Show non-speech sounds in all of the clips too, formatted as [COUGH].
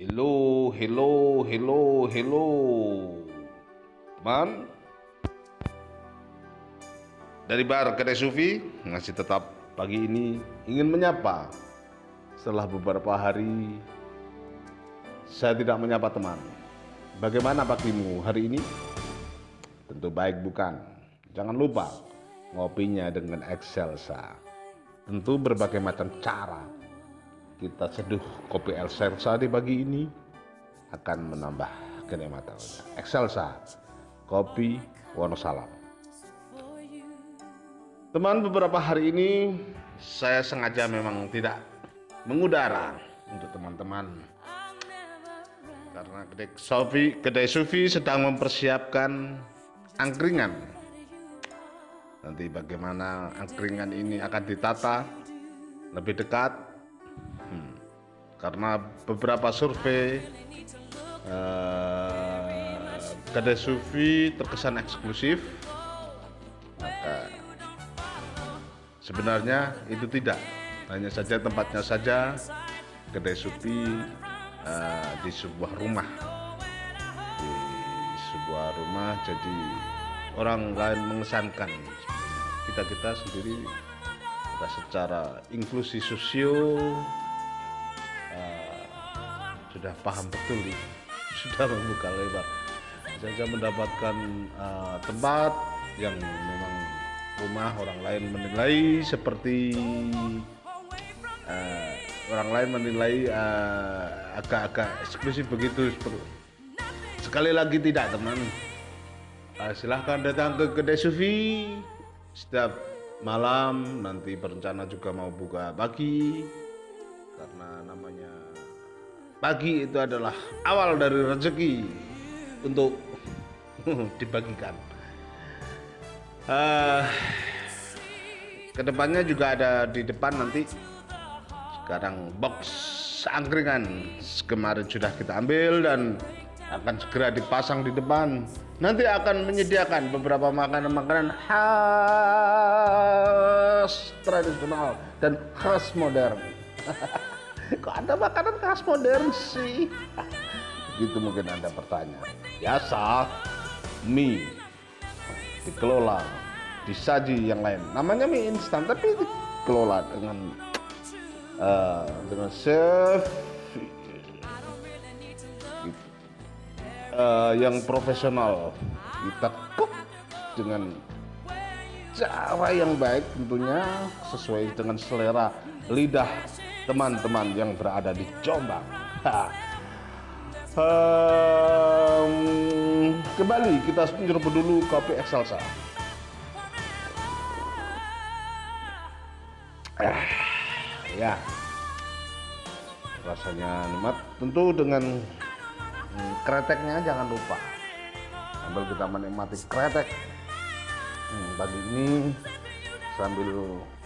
Hello, hello, hello, hello. Teman, dari bar kedai Sufi masih tetap pagi ini ingin menyapa. Setelah beberapa hari saya tidak menyapa teman. Bagaimana pagimu hari ini? Tentu baik bukan? Jangan lupa ngopinya dengan Excelsa. Tentu berbagai macam cara kita seduh kopi Excelsa di pagi ini akan menambah kenikmatannya. Excelsa, kopi Wonosalam. Teman beberapa hari ini saya sengaja memang tidak mengudara untuk teman-teman karena kedai Sufi, kedai Sufi sedang mempersiapkan angkringan. Nanti bagaimana angkringan ini akan ditata lebih dekat, karena beberapa survei eh, kedai Sufi terkesan eksklusif, maka sebenarnya itu tidak, hanya saja tempatnya saja kedai Sufi eh, di sebuah rumah. Di sebuah rumah jadi orang lain mengesankan. Kita kita sendiri kita secara inklusi sosio eh, sudah paham betul [LAUGHS] sudah membuka lebar. Saja mendapatkan eh, tempat yang memang rumah orang lain menilai seperti eh, orang lain menilai eh, agak-agak eksklusif begitu. Sekali lagi tidak teman. Uh, silahkan datang ke kedai Sufi. Setiap malam nanti berencana juga mau buka pagi karena namanya pagi itu adalah awal dari rezeki untuk [LAUGHS] dibagikan. Uh, ke depannya juga ada di depan nanti. Sekarang box angkringan kemarin sudah kita ambil dan akan segera dipasang di depan. Nanti akan menyediakan beberapa makanan-makanan khas tradisional dan khas modern [LAUGHS] kok ada makanan khas modern sih? Gitu mungkin anda bertanya biasa mie dikelola disaji yang lain. Namanya mie instan tapi dikelola dengan uh, dengan chef. Uh, yang profesional. Cook dengan cara yang baik tentunya sesuai dengan selera lidah teman-teman yang berada di Jombang. um, kembali kita nyerbu dulu kopi Excelsa. Ah, ya, rasanya nikmat. Tentu dengan hmm, kreteknya jangan lupa sambil kita menikmati kretek hmm, pagi ini sambil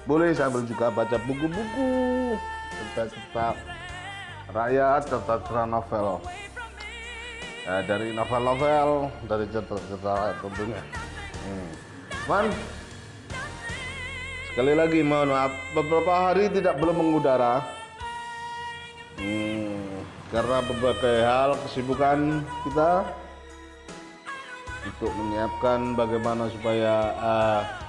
boleh sambil juga baca buku-buku cerita-cerita rakyat cerita-cerita novel. Eh, dari novel-novel dari cerita-cerita rakyat tentunya. Hmm. Man, sekali lagi mohon maaf beberapa hari tidak belum mengudara. Hmm, karena berbagai hal kesibukan kita untuk menyiapkan bagaimana supaya uh,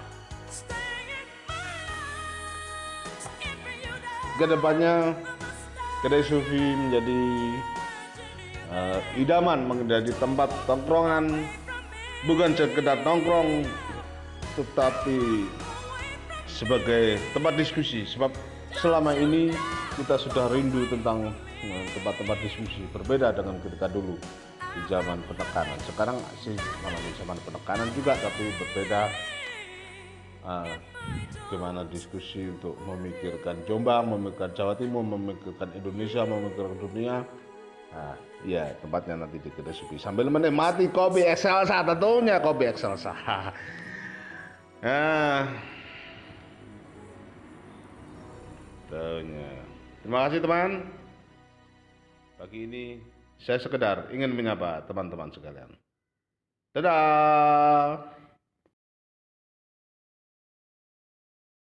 ke depannya kedai sufi menjadi uh, idaman menjadi tempat tongkrongan. Bukan sekedar nongkrong tetapi sebagai tempat diskusi. Sebab selama ini kita sudah rindu tentang tempat-tempat diskusi berbeda dengan ketika dulu di zaman penekanan. Sekarang sih namanya zaman penekanan juga tapi berbeda uh, gimana diskusi untuk memikirkan Jombang, memikirkan Jawa Timur, memikirkan Indonesia, memikirkan dunia? Nah, ya tempatnya nanti di kedai sufi sambil menikmati kopi Excelsa tentunya kopi Excelsa. Nah [LAUGHS] tentunya. Terima kasih teman. Pagi ini saya sekedar ingin menyapa teman-teman sekalian. Dadah.